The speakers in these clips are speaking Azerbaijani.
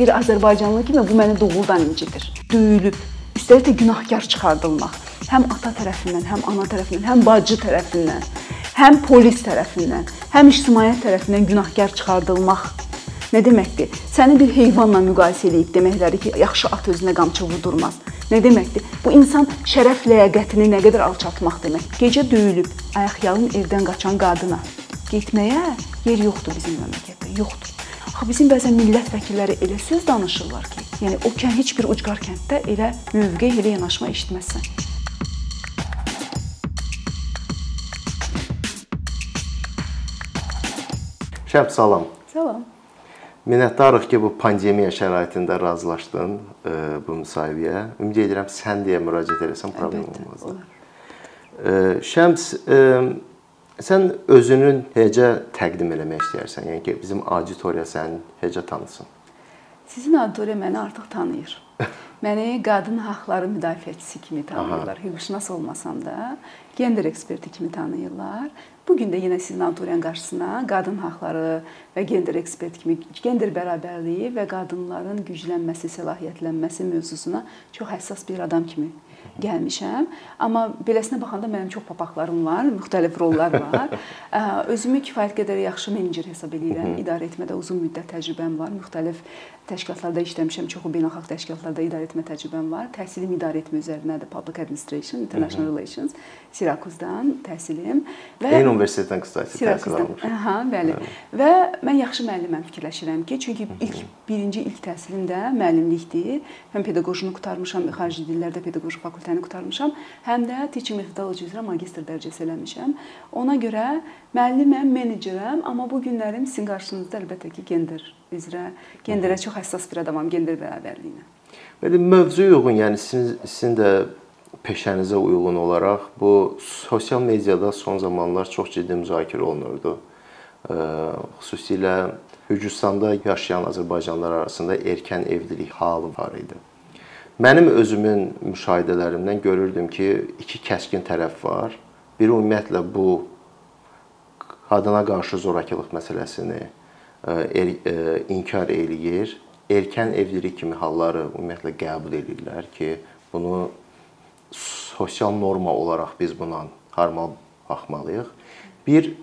bir Azərbaycanlı kimi bu məni doğrudan incitir. Döyülüb, üstəlik də günahkar çıxardılmaq. Həm ata tərəfindən, həm ana tərəfindən, həm bacı tərəfindən, həm polis tərəfindən, həm ictimaiyyət tərəfindən günahkar çıxardılmaq nə deməkdir? Səni bir heyvanla müqayisə edib deməkləri ki, yaxşı at özünə qamçı vurdurmaz. Nə deməkdir? Bu insan şərəf ləyaqətini nə qədər alçaltmaq demək. Gecə döyülüb, ayaqyalın evdən qaçan qadına getməyə yer yoxdur bizim məmləkətdə, yoxdur. Axı bizim bəzən millət vəkilləri elə söz danışırlar ki, yəni o kən heç bir ucqar kənddə elə mövqe, elə yanaşma eşitməzsən. Şəb salam. Salam. Minnətdarıq ki, bu pandemiya şəraitində razılaşdın e, bu müsahibəyə. Ümid edirəm sən deyə müraciət eləsən problem olmaz. E, Şəms, e, sən özünün necə təqdim eləmək istəyirsən? Yəni ki, bizim auditoriya səni necə tanısın? Sizin auditoriya məni artıq tanıyır. Məni qadın haqqları müdafiəçisi kimi tanıyırlar. Hüquqşünas olmasam da, gender eksperti kimi tanıyırlar. Bu gün də yenə sizin auditoriyanın qarşısına qadın haqqları və gender ekspert kimi gender bərabərliyi və qadınların güclənməsi, səlahiyyətlənməsi mövzusuna çox həssas bir adam kimi gəlmişəm. Amma beləsinə baxanda mənim çox papaqlarım var, müxtəlif rollar var. Özümü kifayət qədər yaxşı menecer hesab edirəm. İdarə etmədə uzun müddət təcrübəm var. Müxtəlif təşkilatlarda işləmişəm, çoxu beynəlxalq təşkilatlarda idarə etmə təcrübəm var. Təhsilim idarə etmə üzərindədir. Public Administration, International. Relations, Sirakuzdan təhsilim və Eyni universitetdən qısaca təhsil almışam. Aha, bəli. bəli. Və mən yaxşı müəlliməm fikirləşirəm ki, çünki ilk birinci ilk təhsilim də müəllimlikdir. Həm pedaqojunu qurtarmışam, xarici dillərdə pedaqoji fakültəni qurtarmışam, həm də teaching methodology üzrə magistr dərəcəsi eləmişəm. Ona görə müəlliməm, menecerəm, amma bu günlərim sizin qarşınızda əlbəttə ki, gender üzrə, genderə çox həssas bir adamam, gender bərabərliyinə. Belə mövzuya uyğun, yəni sizin, sizin də peşənizə uyğun olaraq bu sosial mediada son zamanlar çox ciddi müzakirə olunurdu. Xüsusilə Gürcüstanda yaşayan azərbaycanlılar arasında erkən evlilik halı var idi. Mənim özümün müşahidələrimdən görürdüm ki, iki kəskin tərəf var. Biri ümumiyyətlə bu qadına qarşı zorakılıq məsələsini er, inkar eləyir. Erkən evlilik kimi halları ümumiyyətlə qəbul edirlər ki, bunu sosial norma olaraq biz buna harmal baxmalıyıq. Bir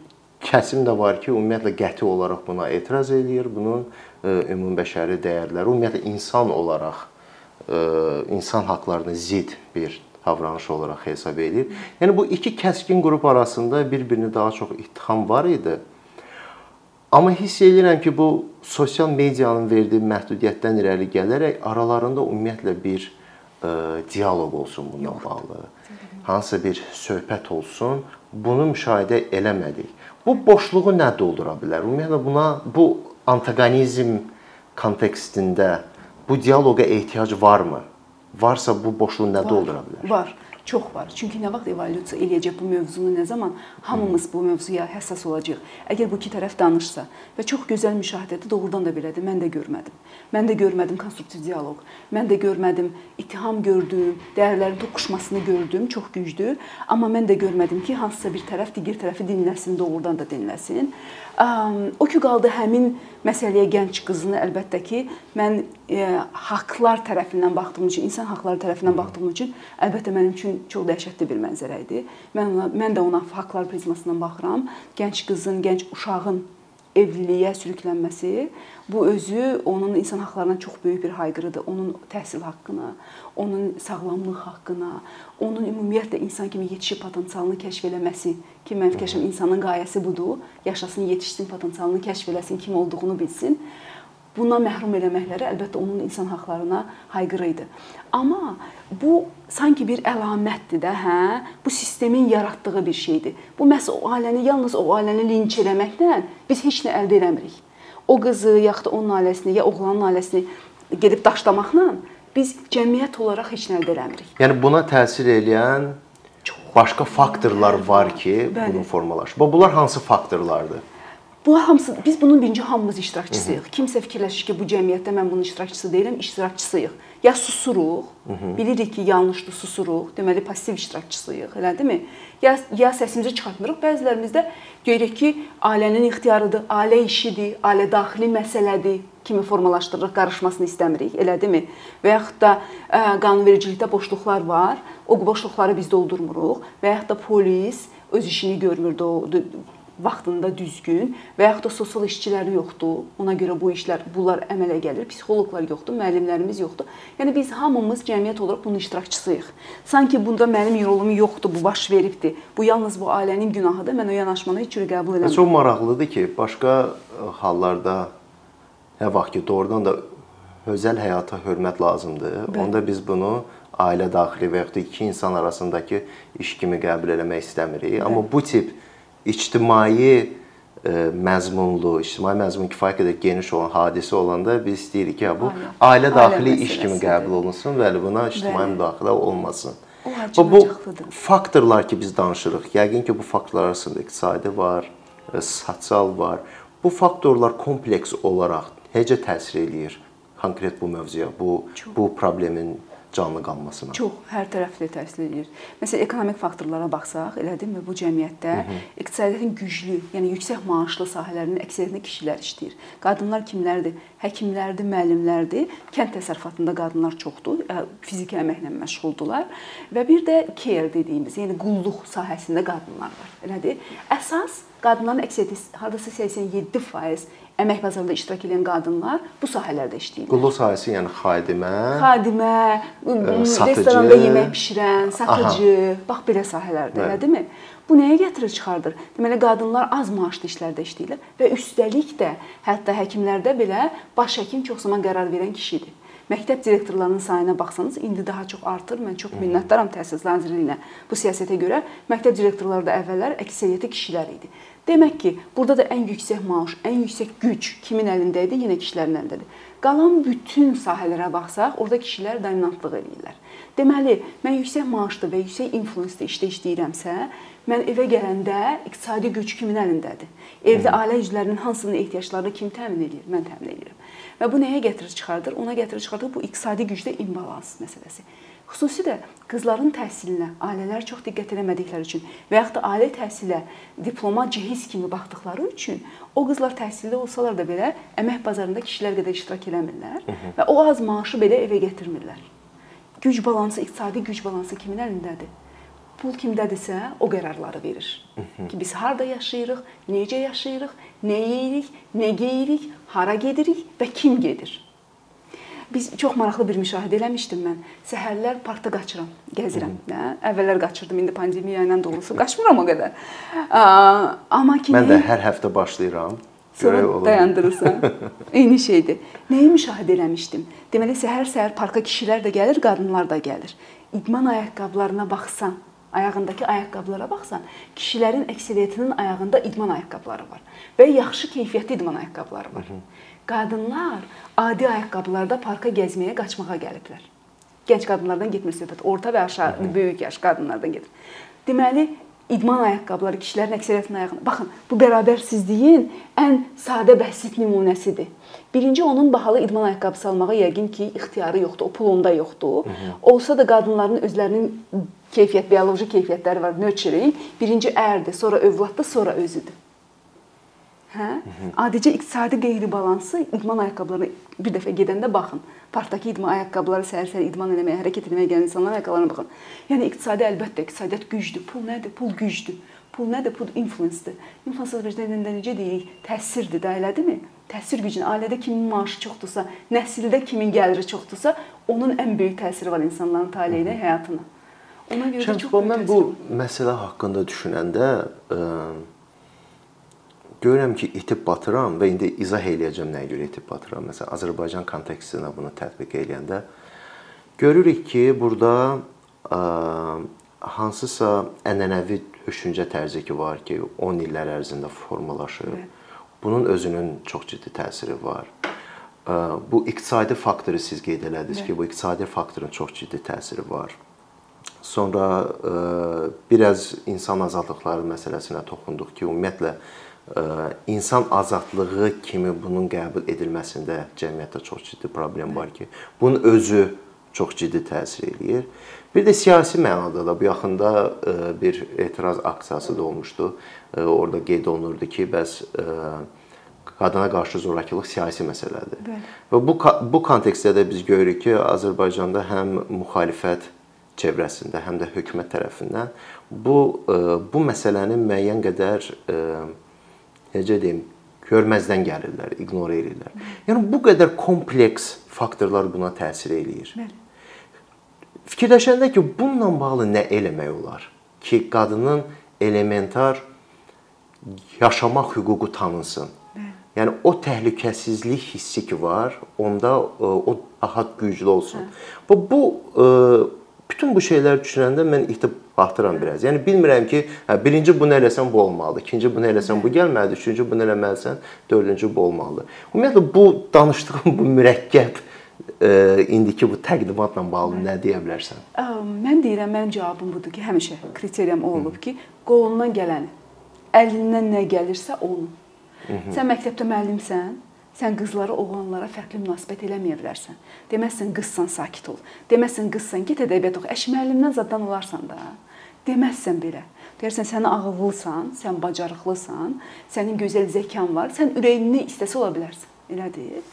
kəsim də var ki, ümumiyyətlə qəti olaraq buna etiraz eləyir. Bunun ümumbəşəri dəyərləri, ümumiyyətlə insan olaraq insan haqqlarına zidd bir davranış olaraq hesab edir. Yəni bu iki kəskin qrup arasında bir-birini daha çox ittiham var idi. Amma hiss edirəm ki, bu sosial medianın verdiyi məhdudiyyətdən irəli gələrək aralarında ümumiyyətlə bir ə, dialoq olsun bununla bağlı. Hansısa bir söhbət olsun. Bunu müşahidə eləmədik. Bu boşluğu nə doldura bilər? Ümumiyyətlə buna bu antagonizm kontekstində bu dialoqa ehtiyac varmı? Varsa bu boşluğu nə var, doldura bilər? Var. Çox var. Çünki nə vaxt evolyusiya eləyəcək bu mövzunu, nə zaman hamımız bu mövzuya həssas olacağıq. Əgər bu iki tərəf danışsa və çox gözəl müşahidədir, doğrudan da belədir. Mən də görmədim. Mən də görmədim konstruktiv dialoq. Mən də görmədim ittiham gördüm, dəyərlərin toqquşmasını gördüm, çox güclü. Amma mən də görmədim ki, hansısa bir tərəf digər tərəfi dinləsin, doğrudan da dinləsin. O ki qaldı həmin məsələyə gənc qızını əlbəttə ki, mən e, haqqlar tərəfindən baxdığım üçün, insan haqqları tərəfindən baxdığım üçün əlbəttə mənim üçün çox dəhşətli bir mənzərə idi. Mən ona mən də ona haqqlar prizmasından baxıram. Gənc qızın, gənc uşağın evliliyə sürüklənməsi bu özü onun insan haqqlarına çox böyük bir hayqırıdır. Onun təhsil haqqına, onun sağlamlıq haqqına, onun ümumiyyətlə insan kimi yetişib potensialını kəşf eləməsi ki, mən fikirləşirəm insanın qayəsi budur. Yaşasın, yetişsin, potensialını kəşf eləsin, kim olduğunu bilsin bundan məhrum eləməkləri əlbəttə onun insan haqqlarına hayqırı idi. Amma bu sanki bir əlamətdir də, hə? Bu sistemin yaratdığı bir şeydir. Bu məhz o ailəni yalnız o ailəni linç eləməklə biz heç nə əldə eləmirik. O qızı, yaxud da onun ailəsini, ya oğlanın ailəsini gedib daşlamaqla biz cəmiyyət olaraq heç nə əldə eləmirik. Yəni buna təsir eləyən başqa faktorlar var ki, Bəli. bunun formalaşıb. Bunlar hansı faktorlardır? Bu hamısı biz bunun birinci hamımız iştirakçısıyıq. Kimsə fikirləşir ki, bu cəmiyyətdə mən bunun iştirakçısı deyiləm, iştirakçısıyıq. Ya susuruq, bilirik ki, yanlışdır, susuruq. Deməli passiv iştirakçısıyıq, elədirmi? Ya ya səsimizi çıxartmırıq. Bəzilərimiz də deyirik ki, ailənin ixtiyarıdır, ailə işidir, ailə daxili məsələdir kimi formalaşdırırıq, qarışmasını istəmirik, elədirmi? Və yaxud da ə, qanunvericilikdə boşluqlar var. O boşluqları biz doldurmuruq və yaxud da polis öz işini görmür, vaxtında düzgün və yaxud da sosial işçiləri yoxdur. Ona görə bu işlər, bunlar əmələ gəlir. Psixoloqlar yoxdur, müəllimlərimiz yoxdur. Yəni biz hamımız cəmiyyət olaraq bunun iştirakçısıyıq. Sanki bunda mənim rolum yoxdur, bu baş veribdi. Bu yalnız bu ailənin günahıdır. Mən o yanaşmanı heç cür qəbul eləmirəm. Çox maraqlıdır ki, başqa e, hallarda nə vaxt ki, doğrudan da özəl həyata hörmət lazımdır. Bəli. Onda biz bunu ailə daxili və yaxud da iki insan arasındakı iş kimi qəbul eləmək istəmirik. Bəli. Amma bu tip ictimai e, məzmunlu, ictimai məzmun kifayət qədər geniş olan hadisə olanda biz istəyirik ki, bu ailə, ailə daxili ailə iş kimi qəbul olunsun və buna ictimai müdaxilə olmasın. O bu faktorlar ki biz danışırıq. Yəqin ki, bu faktorlar arasında iqtisadi var, e, sosial var. Bu faktorlar kompleks olaraq necə təsir eləyir konkret bu mövzuya, bu Çox. bu problemin canlı qalmasına? Çox hər tərəfli təsir edir. Məsələn, ekonomik faktorlara baxsaq, elədimmi bu cəmiyyətdə Hı -hı. iqtisadiyyatın güclü, yəni yüksək maaşlı sahələrinin əksəriyyətində kişilər işləyir. Qadınlar kimlərdir? Həkimlərdir, müəllimlərdir. Kənd təsərrüfatında qadınlar çoxdur, fiziki əməklə məşğuldular və bir də care dediyimiz, yəni qulluq sahəsində qadınlar var. Elədir? Əsas qadınların əksəriyyəti hardasa 87% əmək bazarında iştirak edən qadınlar bu sahələrdə işləyirlər. Qulluq sahəsi yəni xadimə, xadimə, satıcı, restoranda yemək bişirən, satıcı, Aha. bax belə sahələrdə, elə deyilmi? Bu nəyə gətirir çıxardır? Deməli qadınlar az maaşlı işlərdə işləyirlər və üstəlik də hətta həkimlərdə belə baş həkim çox zaman qərar verən kişidir. Məktəb direktorlarının sayına baxsanız indi daha çox artır. Mən çox minnətdaram Təhsil Nazirliyinə bu siyasətə görə. Məktəb direktorları da əvvəllər əksəriyyəti kişilər idi. Demək ki, burada da ən yüksək maaş, ən yüksək güc kimin əlində idi? Yenə kişilərin əlindədir. Qalan bütün sahələrə baxsaq, orada kişilər dominantlıq eləyirlər. Deməli, mən yüksək maaşlı və yüksək influensdə işdə işləyirəmsə, mən evə gələndə iqtisadi güc kimin əlindədir? Evdə ailə üzvlərinin hansının ehtiyaclarını kim təmin edir? Mən təmin edirəm. Və bu nəyə gətirir çıxardır? Ona gətirir çıxardır bu iqtisadi gücdə imbalans məsələsi. Xüsusi də qızların təhsilinə ailələr çox diqqət eləmədikləri üçün və yaxud da ali təhsilə diploma cehiz kimi baxdıkları üçün o qızlar təhsildə olsalar da belə əmək bazarında kişilər qədər iştirak eləmirlər və o az maaşı belə evə gətirmirlər. Güc balansı, iqtisadi güc balansı kimin əlindədir? Pul kimdədirsə, o qərarları verir. -hı. Ki biz harda yaşayırıq, necə yaşayırıq, nə yeyirik, nə geyirik, hara gedirik və kim gedir? Biz çox maraqlı bir müşahidə eləmişdim mən. Səhərlər parkda qaçıram, gəzirəm də. Əvvəllər qaçırdım, indi pandemiya ilə doğrusu qaçmıram o qədər. Amma ki Mən də hər həftə başlayıram. Sonra dayandırırsan. Eyni şeydir. Nəyi müşahidə eləmişdim? Deməli səhər-səhər parka kişilər də gəlir, qadınlar da gəlir. İdman ayaqqabılarına baxsan, ayağındakı ayaqqabılara baxsan, kişilərin əksəriyyətinin ayağında idman ayaqqabıları var və yaxşı keyfiyyətli idman ayaqqabıları var. Hı -hı. Qadınlar adi ayaqqabılarda parka gəzməyə, qaçmağa gəliblər. Gənc qadınlardan getmir söhbət, orta və aşağı, Hı böyük yaş qadınlardan gedir. Deməli, idman ayaqqabıları kişilərin əksəriyyətinin ayağında. Baxın, bu bərabərsizliyin ən sadə bəsit nümunəsidir. Birinci onun bahalı idman ayaqqabısı almağa yəqin ki, ixtiyarı yoxdur, o pul onda yoxdur. Hı -hı. Olsa da qadınların özlərinin keyfiyyət, bioloji keyfiyyətləri var, nurturing. Birinci ərdir, sonra övladdır, sonra özüdür. Hə? Adicə iqtisadi qeyri-balansı idman ayaqqabılarına bir dəfə gedəndə baxın. Parkdakı idman ayaqqabıları səhər-səhər idman eləməyə, hərəkət etməyə gələn insanların ayaqqabılarına baxın. Yəni iqtisadi əlbəttə iqtisadiyyat gücdür. Pul nədir? Pul gücdür. Pul nədir? Pul influence-dir. Influence vəzifəsində necə deyirik? Təsirdir də, elədimi? Təsir gücünü ailədə kimin maaşı çoxdursa, nəsildə kimin gəliri çoxdursa, onun ən böyük təsiri var insanların taleyinə, həyatına. Ona görə də çox mən bu məsələ haqqında düşünəndə ə, görürəm ki, itib batıram və indi izah eləyəcəm nəyə görə itib batıram. Məsələn, Azərbaycan kontekstində bunu tətbiq eləyəndə görürük ki, burada ə, hansısa ənənəvi düşüncə tərzi ki var ki, 10 illər ərzində formalaşıb. Bunun özünün çox ciddi təsiri var. Bu iqtisadi faktoru siz qeyd elədiniz ki, bu iqtisadi faktorun çox ciddi təsiri var. Sonra biraz insan azadlıqları məsələsinə toxunduq ki, ümumiyyətlə insan azadlığı kimi bunun qəbul edilməsində cəmiyyətdə çox ciddi problem var ki, bunun özü çox ciddi təsir eləyir. Bir də siyasi mənada da bu yaxında bir etiraz aksiyası da olmuşdu. Orada qeyd olunurdu ki, bəs qadına qarşı zorakılıq siyasi məsələdir. Bəli. Və bu bu kontekstdə də biz görürük ki, Azərbaycanda həm müxalifət çevrəsində, həm də hökumət tərəfindən bu bu məsələni müəyyən qədər necə deyim, görməzdən gəlirlər, ignor edirlər. Yəni bu qədər kompleks faktorlar buna təsir eləyir. Bəli. Fikirləşəndə ki, bununla bağlı nə eləmək olar ki, qadının elementar yaşamaq hüququ tanınsın. Yəni o təhlükəsizlik hissi ki var, onda e, o daha güclü olsun. Bu bu e, bütün bu şeylər düşünəndə mən batıram biraz. Yəni bilmirəm ki, hə birinci bunu eləsən bu olmalıdır, ikinci bunu eləsən bu gəlməlidir, üçüncü bunu eləməlisən, dördüncü bu olmalıdır. Ümumiyyətlə bu danışdığım bu mürəkkəb e, indiki bu təqdimatla bağlı nə deyə bilərsən? Mən deyirəm, mənim cavabım budur ki, həmişə kriteriyam o olub ki, qolundan gələni, əlindən nə gəlirsə -hı. Sən məktəbdə müəllimsən, sən qızlara, oğlanlara fərqli münasibət eləməyə bilərsən. Deməzsən qızsan, sakit ol. Deməzsən qızsan, get ədəbiyyat oxu. Əş müəllimdən zaddan olarsan da. Deməzsən belə. Deyərsən sən ağıllısan, sən bacarıqlısan, sənin gözəl zəkan var, sən ürəyində istəsə ola bilərsən. Elədir?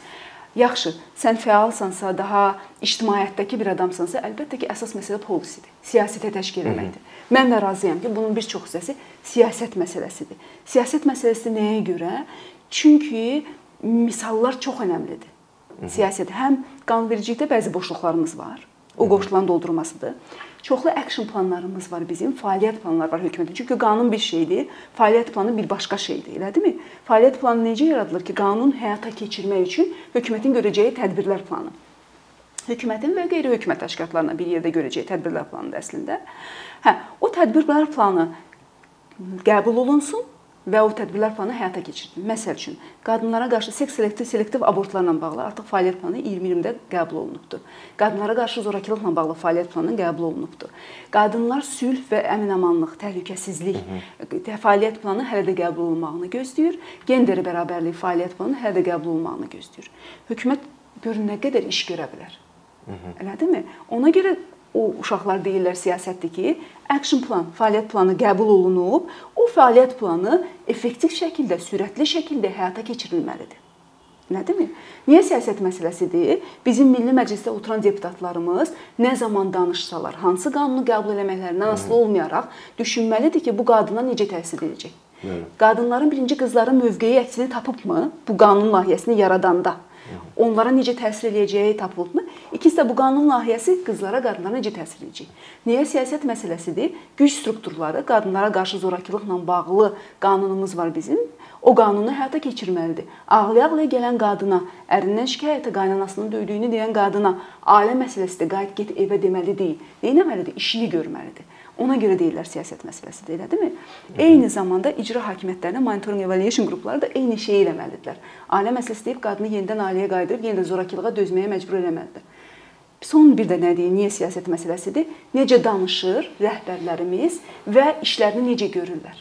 Yaxşı, sən fəalsansa, daha ictimaiyyətdəki bir adamsansa, əlbəttə ki, əsas məsələ polisidir. Siyasətə təşkil etməkdir. Mən də razıyam ki, bunun bir çox hissəsi siyasət məsələsidir. Siyasət məsələsi nəyə görə? Çünki misallar çox əhəmilidir. Siyasət həm qanunvericilikdə bəzi boşluqlarımız var. O qoşulan doldurmasıdır. Çoxlu action planlarımız var bizim, fəaliyyət planları var hökumətin. Çünki qanun bir şeydir, fəaliyyət planı bir başqa şeydir, elədimi? Fəaliyyət planı necə yaradılır ki, qanun həyata keçirmək üçün hökumətin görəcəyi tədbirlər planı. Hökumətin və qeyri-hökumət təşkilatlarına bir yerdə görəcəyi tədbirlər planıdır əslində. Hə, o tədbirlər planı qəbul olunsun və o tədbirlər planı həyata keçirilir. Məsəl üçün, qadınlara qarşı seks selektiv selektiv abortlarla bağlı artıq fəaliyyət planı 2020-də qəbul olunubdur. Qadınlara qarşı zorakılıqla bağlı fəaliyyət planı qəbul olunubdur. Qadınlar sülh və əmin-amanlıq, təhlükəsizlik fəaliyyət planı hələ də qəbul olunmağını gözləyir. Gender bərabərliyi fəaliyyət planı hələ də qəbul olunmağını gözləyir. Hökumət görün nə qədər iş görə bilər. Elədimi? Ona görə o uşaqlar deyirlər siyasətdir ki, action plan, fəaliyyət planı qəbul olunub, o fəaliyyət planı effektiv şəkildə, sürətli şəkildə həyata keçirilməlidir. Nədimi? Niyə siyasət məsələsidir? Bizim Milli Məclisdə oturan deputatlarımız nə zaman danışsalar, hansı qanunu qəbul etməklərindən asılı olmayaraq düşünməlidir ki, bu qadına necə təsir edəcək? Qadınların birinci qızların mövqeyi əksini tapıbmı bu qanun layihəsini yaradanda? Onlara necə təsir eləyəcəyi tapılıbmı? İkincisi də bu qanun layihəsi qızlara, qadınlara necə təsir edəcək? Niyə siyasət məsələsidir? Güc strukturları, qadınlara qarşı zorakılıqla bağlı qanunumuz var bizim. O qanunu həyata keçirməlidir. Ağlaya-ağlaya gələn qadına, ərindən şikayətə qaynanasının döydüyünü deyən qadına ailə məsələsidir, qayıt get evə deməli deyil. Nə etməlidir? İşini görməlidir. Ona görə deyirlər siyasət məsələsidir, elədimi? Eyni zamanda icra hakimiyyətlərinin monitoring evaluation qrupları da eyni şeyi eləməlidirlər. Ailə məsələsi deyib qadını yenidən ailəyə qayıdırıb yenə də zorakılığa dözməyə məcbur eləməlidir. Son bir də nə deyim, niyə siyasət məsələsidir? Necə danışır rəhbərlərimiz və işlərini necə görürlər?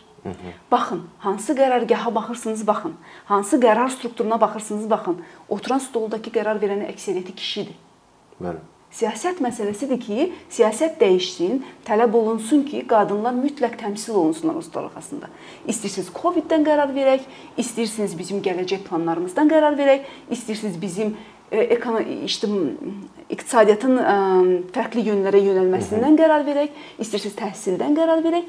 Baxın, hansı qərargaha baxırsınız, baxın. Hansı qərar strukturuna baxırsınız, baxın. Oturan stoldakı qərar verəni əksəriyyəti kişidir. Bəli. Siyasət məsələsidir ki, siyasət dəyişsin, tələb olunsun ki, qadınlar mütləq təmsil olunsunlar ustalar arxasında. İstəyirsiniz COVID-dən qərar verək, istəyirsiniz bizim gələcək planlarımızdan qərar verək, istəyirsiniz bizim e, iqtisadiyyatın e, fərqli yönlərə yönəlməsindən qərar verək, istəyirsiniz təhsildən qərar verək.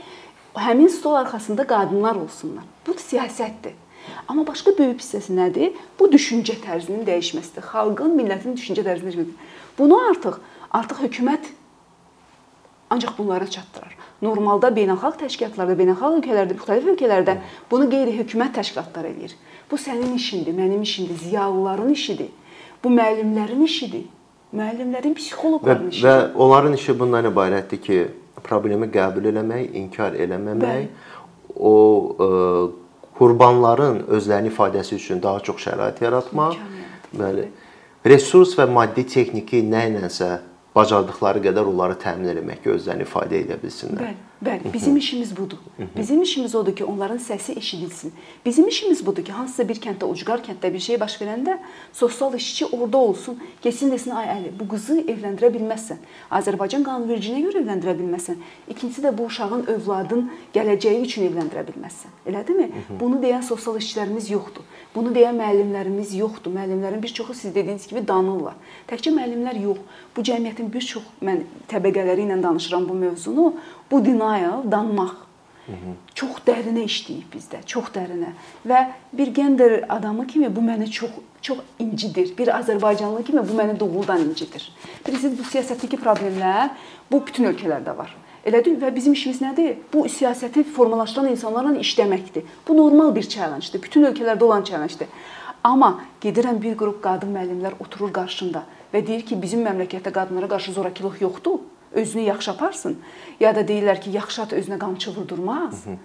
Həmin stol arxasında qadınlar olsunlar. Bu siyasətdir. Amma başqa böyük hissəsi nədir? Bu düşüncə tərzinin dəyişməsidir. Xalqın, millətin düşüncə tərzinin dəyişməsidir. Bunu artıq artıq hökumət ancaq bunlara çatdırır. Normalda beynəlxalq təşkilatlarda, beynəlxalq ölkələrdə, müxtəlif ölkələrdə bunu qeyri-hökumət təşkilatları eləyir. Bu sənin işindir, mənim işimdir, ziyalıların işidir. Bu müəllimlərin işidir. Müəllimlərin, psixoloqların işidir. Və onların işi bundan ibarətdir ki, problemi qəbul eləmək, inkar eləməmək, Bəli. o ə, e, qurbanların özlərinin ifadəsi üçün daha çox şərait yaratmaq. Bəli resurs və maddi texniki nə ilənsə bacardıqları qədər onları təmin etmək ki, özlərini ifadə edə bilsinlər. Bəli, Bəli, bizim işimiz budur. Bizim işimiz odur ki, onların səsi eşidilsin. Bizim işimiz budur ki, hansısa bir kənddə, ucqar kənddə bir şey baş verəndə sosial işçi orada olsun, keçsin desin, ay Əli, bu qızı evləndirə bilməzsən. Azərbaycan qanunvericiliyinə görə evləndirə bilməzsən. İkincisi də bu uşağın övladın gələcəyi üçün evləndirə bilməzsən. Elədimi? Bunu deyən sosial işçilərimiz yoxdur. Bunu deyən müəllimlərimiz yoxdur. Müəllimlərin bir çoxu siz dediyiniz kimi danırlar. Təkcə müəllimlər yox. Bu cəmiyyətin bir çox mən təbəqələri ilə danışıram bu mövzunu. Bu denial, danmaq çox dərinə işləyib bizdə, çox dərinə. Və bir gender adamı kimi bu məni çox çox incidir. Bir Azərbaycanlı kimi bu məni doğuldan incidir. Bilirsiniz, bu siyasətdəki problemlər bu bütün ölkələrdə var. Elədir və bizim işimiz nədir? Bu siyasəti formalaşdıran insanlarla işləməkdir. Bu normal bir challenge-dir. Bütün ölkələrdə olan challenge-dir. Amma gedirəm bir qrup qadın müəllimlər oturur qarşımda və deyir ki, bizim məmləkətdə qadınlara qarşı zorakılıq yoxdur özünü yaxşı aparsın, ya da deyirlər ki, yaxşı at özünə qamçı vurdurmaz. Hı -hı.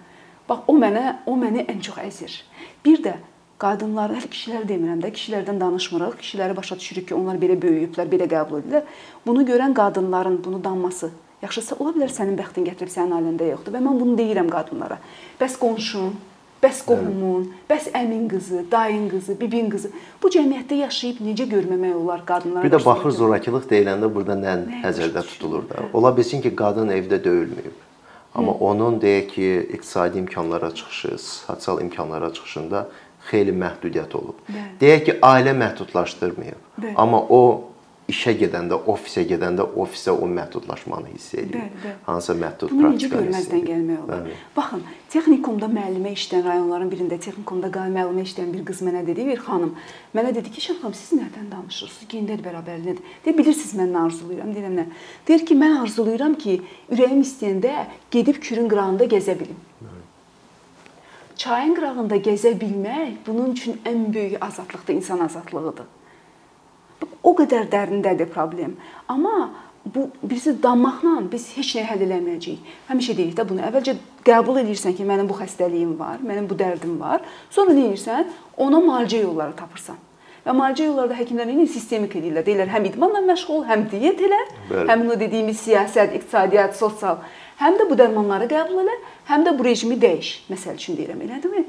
Bax o mənə o məni ən çox əzir. Bir də qadınlar, hələ kişilər demirəm də, kişilərdən danışmırıq. Kişiləri başa düşürük ki, onlar belə böyüyüblər, belə qəbul edirlər. Bunu görən qadınların bunu danması Yaxşısı ola bilər sənin bəxtin gətirib sənin ailəndə yoxdur və mən bunu deyirəm qadınlara. Bəs qonşun, Bəs qohumun, bəs əmin qızı, dayın qızı, bibin qızı bu cəmiyyətdə yaşayıb necə görməmək olar qadınlara? Bir də baxır zorakılıq deyiləndə burada nə nəzərdə tutulur da. Ola bilsin ki, qadın evdə döyülməyib. Amma Hı. onun deyək ki, iqtisadi imkanlara çıxışı, sosial imkanlara çıxışında xeyli məhdudiyyət olub. Bəli. Deyək ki, ailə məhdudlaşdırmayıb. Bəli. Amma o işə gedəndə, ofisə gedəndə ofisə o məhdudlaşmanı hiss edir. Bəli, bəli. Hansısa məhdud Bunu necə görməzdən gəlmək olar? Bəli. Baxın, texnikumda müəllimə işləyən rayonların birində texnikumda müəllimə işləyən bir qız mənə dedi, bir xanım, mənə dedi ki, "Şəxəm, siz nədən danışırsınız? Gender bərabərliyidir." Deyir, "Bilirsiniz mən nə arzulayıram?" Deyirəm, "Nə?" Deyir ki, "Mən arzulayıram ki, ürəyim istəyəndə gedib Kürün qırağında gəzə bilim." Çayın qırağında gəzə bilmək bunun üçün ən böyük azadlıqdır, insan azadlığıdır. O qədər dərindədir problem. Amma bu birisi danmaqla biz heç nə həll eləməyəcəyik. Həmişə deyirik də bunu. Əvvəlcə qəbul edirsən ki, mənim bu xəstəliyim var, mənim bu dərdim var. Sonra nə edirsən? Ona müalicə yolları tapırsan. Və müalicə yollarda həkimlər nə sistemik edirlər. Deyirlər, həm idmanla məşğul, həm diyet elə, Bəli. həmin o dediyimiz siyasət, iqtisadiyyat, sosial, həm də bu dərmanları qəbul elə, həm də bu rejimi dəyiş. Məsəl üçün deyirəm, elədimi?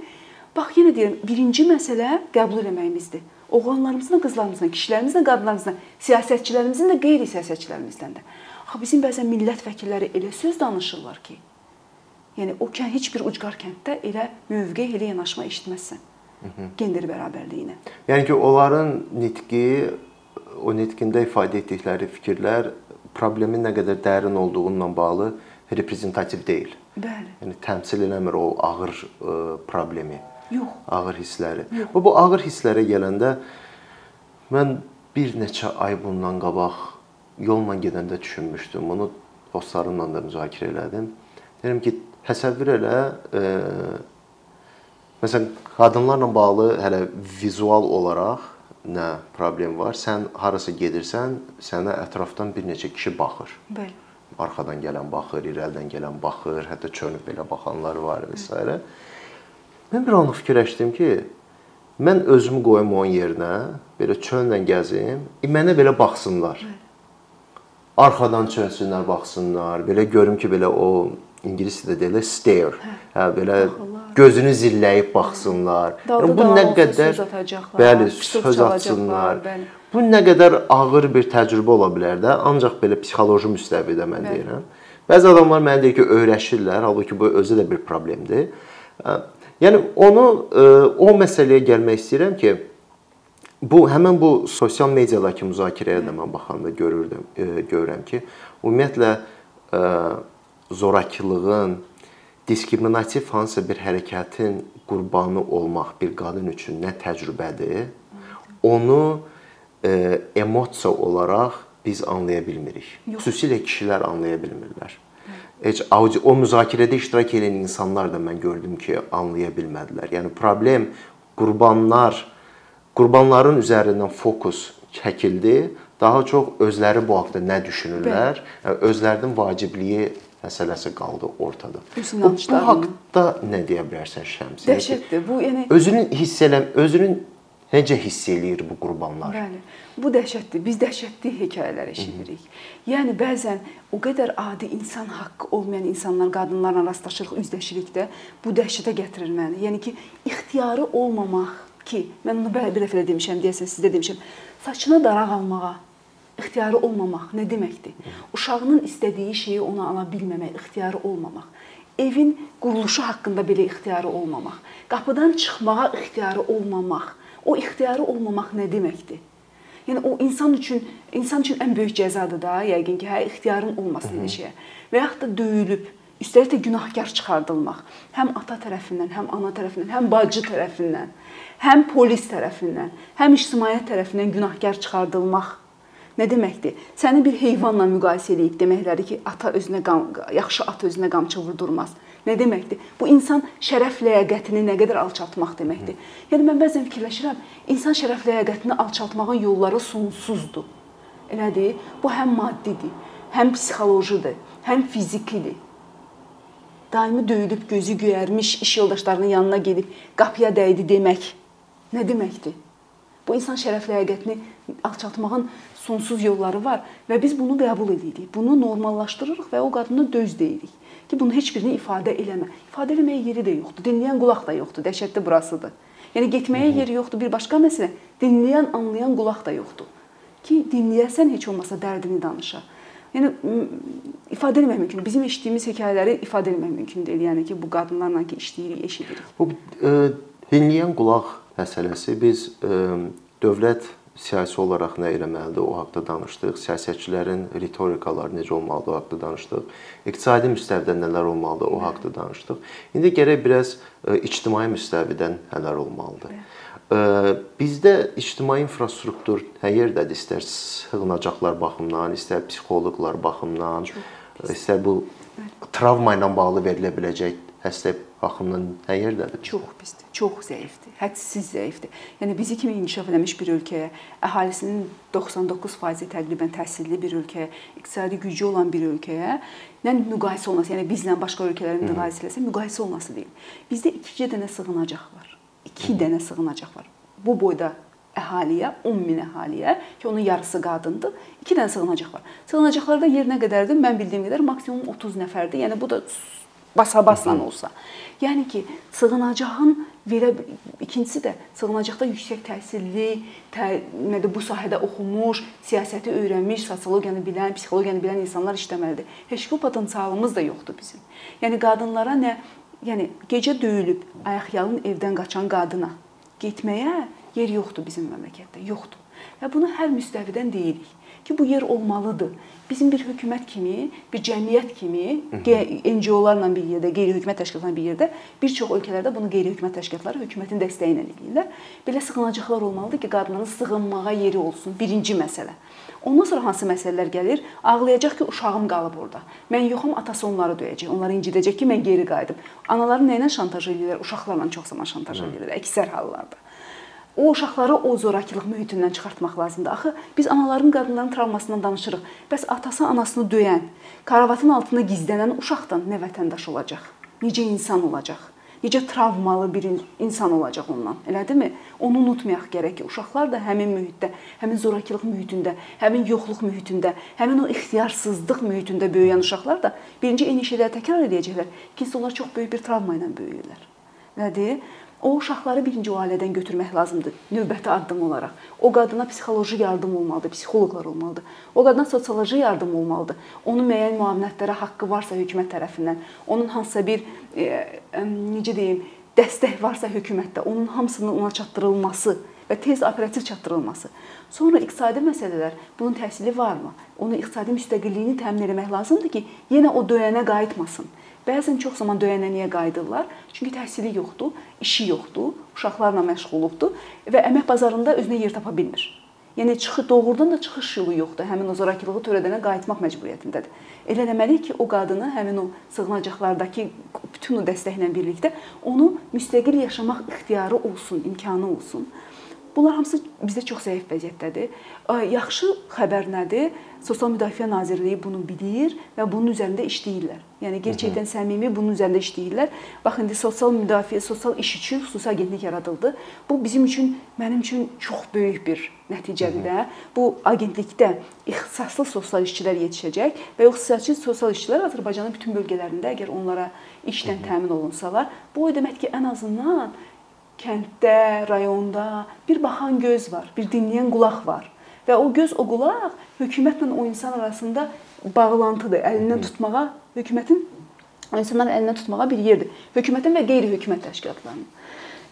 Bax yenə deyirəm, birinci məsələ qəbul eləməyimizdir oğlanlarımızla, qızlarımızla, kişilərimizlə, qadınlarımızla, siyasətçilərimizin də, qeyri-siyasətçilərimizdən də. Axı bizim bəzən millət vəkilləri elə söz danışırlar ki, yəni o kən heç bir ucqar kənddə elə mövqe, elə yanaşma eşitməzsən. Gender bərabərliyinə. Yəni ki, onların nitqi, o nitqində ifadə etdikləri fikirlər problemin nə qədər dərin olduğundan bağlı reprezentativ deyil. Bəli. Yəni təmsil eləmir o ağır ə, problemi. Yox. Ağır hissləri. Yox. Bu bu ağır hisslərə gələndə mən bir neçə ay bundan qabaq yolla gedəndə düşünmüşdüm. Bunu dostlarımla da müzakirə elədim. Deyirəm ki, təsəvvür elə, e, məsələn, qadınlarla bağlı hələ vizual olaraq nə problem var? Sən harasa gedirsən, sənə ətrafdan bir neçə kişi baxır. Bəli. Arxadan gələn baxır, irəlidən gələn baxır, hətta çönüb belə baxanlar var və s. Bəli. Mən bir anlıq fikirləşdim ki, mən özümü qoyum onun yerinə, belə çöllə gəzim, mənə belə baxsınlar. Arxadan çölsünlər, baxsınlar, belə görüm ki, belə o ingilis dilində deyilir stare. Hə, belə gözünü zilləyib baxsınlar. Yəni bu nə qədər bəli, söz atsınlar. Bəli. Bu nə qədər ağır bir təcrübə ola bilər də, ancaq belə psixoloji müstəvidə mən deyirəm. Bəzi adamlar mənə deyir ki, öyrəşirlər, halbuki bu özü də bir problemdir. Yəni onu e, o məsələyə gəlmək istəyirəm ki, bu həmin bu sosial mediadakı müzakirəyə də mən baxanda görürdüm, e, görürəm ki, ümumiyyətlə e, zorakılığın diskriminativ hansısa bir hərəkətin qurbanı olmaq bir qadın üçün nə təcrübədir, onu emosiya olaraq biz anlaya bilmirik. Xüsusilə kişilər anlaya bilmirlər heç o müzakirədə iştirak edən insanlar da mən gördüm ki, anlaya bilmədilər. Yəni problem qurbanlar qurbanların üzərindən fokus çəkildi. Daha çox özləri bu haqqda nə düşünürlər, yəni özlərinin vacibliyi məsələsi qaldı ortada. Bu, bu haqqda nə deyə bilərsən Şəmsi? Dəhşətdir. Bu yəni özünün hiss eləm, özünün necə hiss eləyir bu qurbanlar? Bəli. Bu dəhşətli. Biz dəhşətli hekayələr eşidirik. Yəni bəzən o qədər adi insan haqqı olmayan insanlar, qadınlarla rastlaşırıq, üzləşirik də bu dəhşətə gətirir məni. Yəni ki, ixtiyarı olmamaq ki, mən onu bir dəfə də demişəm, deyəsən sizdə demişəm. Saçına daraq almağa ixtiyarı olmamaq nə deməkdir? Uşağının istədiyi şeyi ona ala bilməmək, ixtiyarı olmamaq. Evin quruluşu haqqında belə ixtiyarı olmamaq. Qapıdan çıxmağa ixtiyarı olmamaq. O ixtiyarı olmamaq nə deməkdir? Yəni o insan üçün insan üçün ən böyük cəzadır da, yəqin ki, hə ixtiyarın olmasın elə şeyə. Və yaxud da döyülüb, üstəlik də günahkar çıxardılmaq. Həm ata tərəfindən, həm ana tərəfindən, həm bacı tərəfindən, həm polis tərəfindən, həm ictimaiyyət tərəfindən günahkar çıxardılmaq nə deməkdir? Səni bir heyvanla müqayisə edib deməkləri ki, ata özünə qam, yaxşı at özünə qamçı vurdurmaz. Nə deməkdir? Bu insan şərəf ləyaqətini nə qədər alçaltmaq deməkdir. Yəni mən bəzən fikirləşirəm, insan şərəf ləyaqətini alçaltmağın yolları sonsuzdur. Elədir? Bu həm maddidir, həm psixolojidir, həm fizikidir. Daimi döyülüb gözü göyərmiş iş yoldaşlarının yanına gedib qapıya dəydi demək nə deməkdir? Bu insan şərəf ləyaqətini alçaltmağın sonsuz yolları var və biz bunu qəbul edirik. Bunu normallaşdırırıq və o qadına döz deyirik ki, bunu heç birini ifadə eləmə. İfadə eləməyə yeri də yoxdur. Dinləyən qulaq da yoxdur. Dəhşətli burasıdır. Yəni getməyə yeri yoxdur. Bir başqa məsələ, dinləyən, anlayan qulaq da yoxdur. Ki, dinləyəsən heç olmasa dərdini danışa. Yəni ifadə etmək mümkün. Bizim eşitdiyimiz hekayələri ifadə etmək mümkün deyil. Yəni ki, bu qadınlarla ki işləyirik, eşidirik. Bu e, dinləyən qulaq məsələsi biz e, dövlət siyasi olaraq nə etməlidir, o haqqda danışdıq. Siyasətçilərin ritorikaları necə olmalıdır, o haqqda danışdıq. İqtisadi müstəvidə nələr olmalıdır, o haqqda danışdıq. İndi gərək biraz e, ictimai müstəvidən nələr olmalıdır. E, bizdə ictimai infrastruktur hər yerdədir, istər sığınacaqlar baxımından, istər psixoloqlar baxımından, istər bu travma ilə bağlı verilə biləcək həstə baxımından hər yerdədir. Çox pisdir, çox zəifdir, hədsiz zəifdir. Yəni bizi kimi inkişaf etmiş bir ölkəyə, əhalisinin 99% təqribən təhsilli bir ölkəyə, iqtisadi gücü olan bir ölkəyə nə müqayisə olması, yəni bizlə başqa ölkələrin müqayisə eləsə müqayisə olması deyil. Bizdə 2 dənə sığınacaq var. 2 dənə sığınacaq var. Bu boyda əhaliyə, 10 min əhaliyə ki, onun yarısı qadındır. 2 dənə sığınacaq var. Sığınacaqlarda yer nə qədərdir? Mən bildiyim qədər maksimum 30 nəfərdir. Yəni bu da basa-basla olsa. Yəni ki, sığınacağın verə ikincisi də sığınacaqda yüksək təhsilli, tə, nədir bu sahədə oxumuş, siyasəti öyrənmiş, sosiologiyanı bilən, psixologiyanı bilən insanlar işləməlidir. Heç bir potensialımız da yoxdur bizim. Yəni qadınlara nə, yəni gecə döyülüb ayaqyalın evdən qaçan qadına getməyə yer yoxdur bizim məmləkətdə, yoxdur. Və bunu hər müstəvidən deyirik ki, bu yer olmalıdır. Bizim bir hökumət kimi, bir cəmiyyət kimi, NGO-larla bir yerdə, qeyri-hökumət təşkilatlarla bir yerdə, bir çox ölkələrdə bunu qeyri-hökumət təşkilatları hökumətin dəstəyi ilə edirlər. Belə sığınacaqlar olmalıdır ki, qadınların sığınmağa yeri olsun. Birinci məsələ. Ondan sonra hansı məsələlər gəlir? Ağlayacaq ki, uşağım qalıb orada. Mən yoxam, atası onları döyəcək. Onları incidəcək ki, mən geri qayıdım. Anaları nə ilə şantaj edirlər? Uşaqlarla çox zaman şantaj edirlər, əksər hallarda o uşaqları o zorakılıq mühitindən çıxartmaq lazımdır. Axı biz anaların, qadınların travmasından danışırıq. Bəs atası anasını döyən, karavatın altında gizlənən uşaqdan nə vətəndaş olacaq? Necə insan olacaq? Necə travmalı bir insan olacaq ondan? Elədirmi? Onu unutmayaq gərək ki, uşaqlar da həmin mühitdə, həmin zorakılıq mühitində, həmin yoxluq mühitində, həmin o ixtiyarsızlıq mühitində böyüyən uşaqlar da birinci eyni şeyləri təkrar edəcəklər. İkincisi onlar çox böyük bir travma ilə böyüyürlər. Nədir? O uşaqları birinci o ailədən götürmək lazımdır, növbəti addım olaraq. O qadına psixoloji yardım olmalıdır, psixoloqlar olmalıdır. O qadına sosioloji yardım olmalıdır. Onun müəyyən müavinətlərə haqqı varsa hökumət tərəfindən, onun hansısa bir e, e, necə deyim, dəstək varsa hökumətdə, onun hamısının ona çatdırılması və tez operativ çatdırılması. Sonra iqtisadi məsələlər, bunun təsiri varmı? Onun iqtisadi müstəqilliyini təmin etmək lazımdır ki, yenə o döyənə qayıtmasın. Bəzən çox zaman döyənəniyə qayıdırlar. Çünki təhsili yoxdur, işi yoxdur, uşaqlarla məşğulubdur və əmək bazarında özünə yer tapa bilmir. Yəni çıxı doğrudan da çıxış yolu yoxdur. Həmin o zorakılığı törədənə qayıtmaq məcburiyyətindədir. Elə eləməliyik ki, o qadını həmin o sığınacaqlardakı bütün o dəstəklə birlikdə onu müstəqil yaşamaq ixtiyarı olsun, imkanı olsun. Bunlar hamısı bizdə çox zəif vəziyyətdədir. Yaxşı xəbər nədir? Sosial Müdafiə Nazirliyi bunu bilir və bunun üzərində işləyirlər. Yəni gerçəkdən səmimi bunun üzərində işləyirlər. Bax indi sosial müdafiə, sosial iş üçün xüsusi agentlik yaradıldı. Bu bizim üçün, mənim üçün çox böyük bir nəticədir də. Bu agentlikdə ixtisaslı sosial işçilər yetişəcək və o ixtisasçı sosial işçilər Azərbaycanın bütün bölgələrində əgər onlara işlə təmin olunsalar, bu o deməkdir ki, ən azından kənddə, rayonda bir baxan göz var, bir dinləyən qulaq var. Və o göz, o qulaq hökumətlə o insan arasında bağlantıdır. Əlindən tutmağa, hökumətin o insanları əlindən tutmağa bir yerdir. Hökumətin və qeyri-hökumət təşkilatlarının.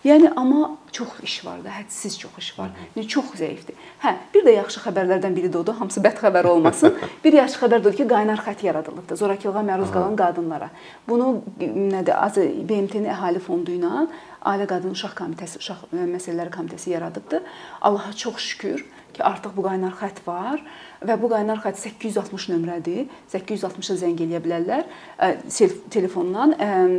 Yəni amma çox iş var da, hədsiz çox iş var. Yəni çox zəifdir. Hə, bir də yaxşı xəbərlərdən biri də odur, hamısı bəd xəbər olmasın. bir yaxşı xəbər də odur ki, qaynar xətt yaradılıbdı zorakılığa məruz qalan qadınlara. Bunu nədir? Az BMT-nin əhali fondu ilə Ailə Qadın Uşaq Komitəsi, Uşaq Məsələləri Komitəsi yaradıbdı. Allaha çox şükür ki, artıq bu qaynar xətt var və bu qaynar xətt 860 nömrədir. 860-a zəng eləyə bilərlər telefondan,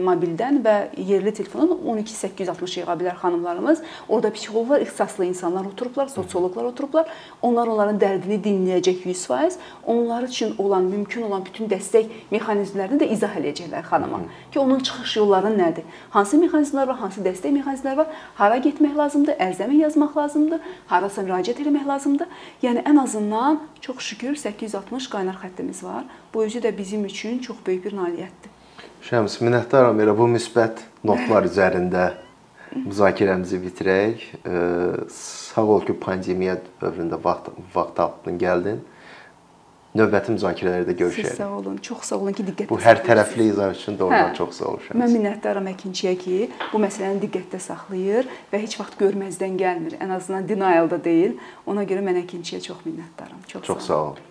mobildən və yerli telefondan 12860 yığa bilər xanımlarımız. Orda psixoloqlar, ixtisaslı insanlar oturublar, sosioloqlar oturublar. Onlar onların dərdini dinləyəcək 100%. Onlar üçün olan mümkün olan bütün dəstək mexanizmlərini də izah edəcəklər xanıma. Ki onun çıxış yolları nədir? Hansı mexanizmlər var, hansı dəstək mexanizmləri var? Hara getmək lazımdır? Ərizəmi yazmaq lazımdır? Harasa müraciət etmək lazımdır? Yəni ən azından çox şükür 860 qaynar xəttimiz var. Bu özü də bizim üçün çox böyük bir nailiyyətdir. Şəms, minnətdaram elə bu müsbət notlar üzərində müzakirəmizi bitirək. Sağ ol ki, pandemiya dövründə vaxt vaxt tapdın, gəldin. Növbəti müzakirələrdə görüşərik. Siz sağ olun. Çox sağ olun ki, diqqətdə Bu hər tərəfli izah üçün doğrudan hə, çox sağ ol Şəms. Mən minnətdaram əkinçiyə ki, bu məsələni diqqətdə saxlayır və heç vaxt görməzdən gəlmir. Ən azından denialda deyil. Ona görə mən əkinçiyə çox minnətdaram. Çox, çox sağ ol. Sağ ol.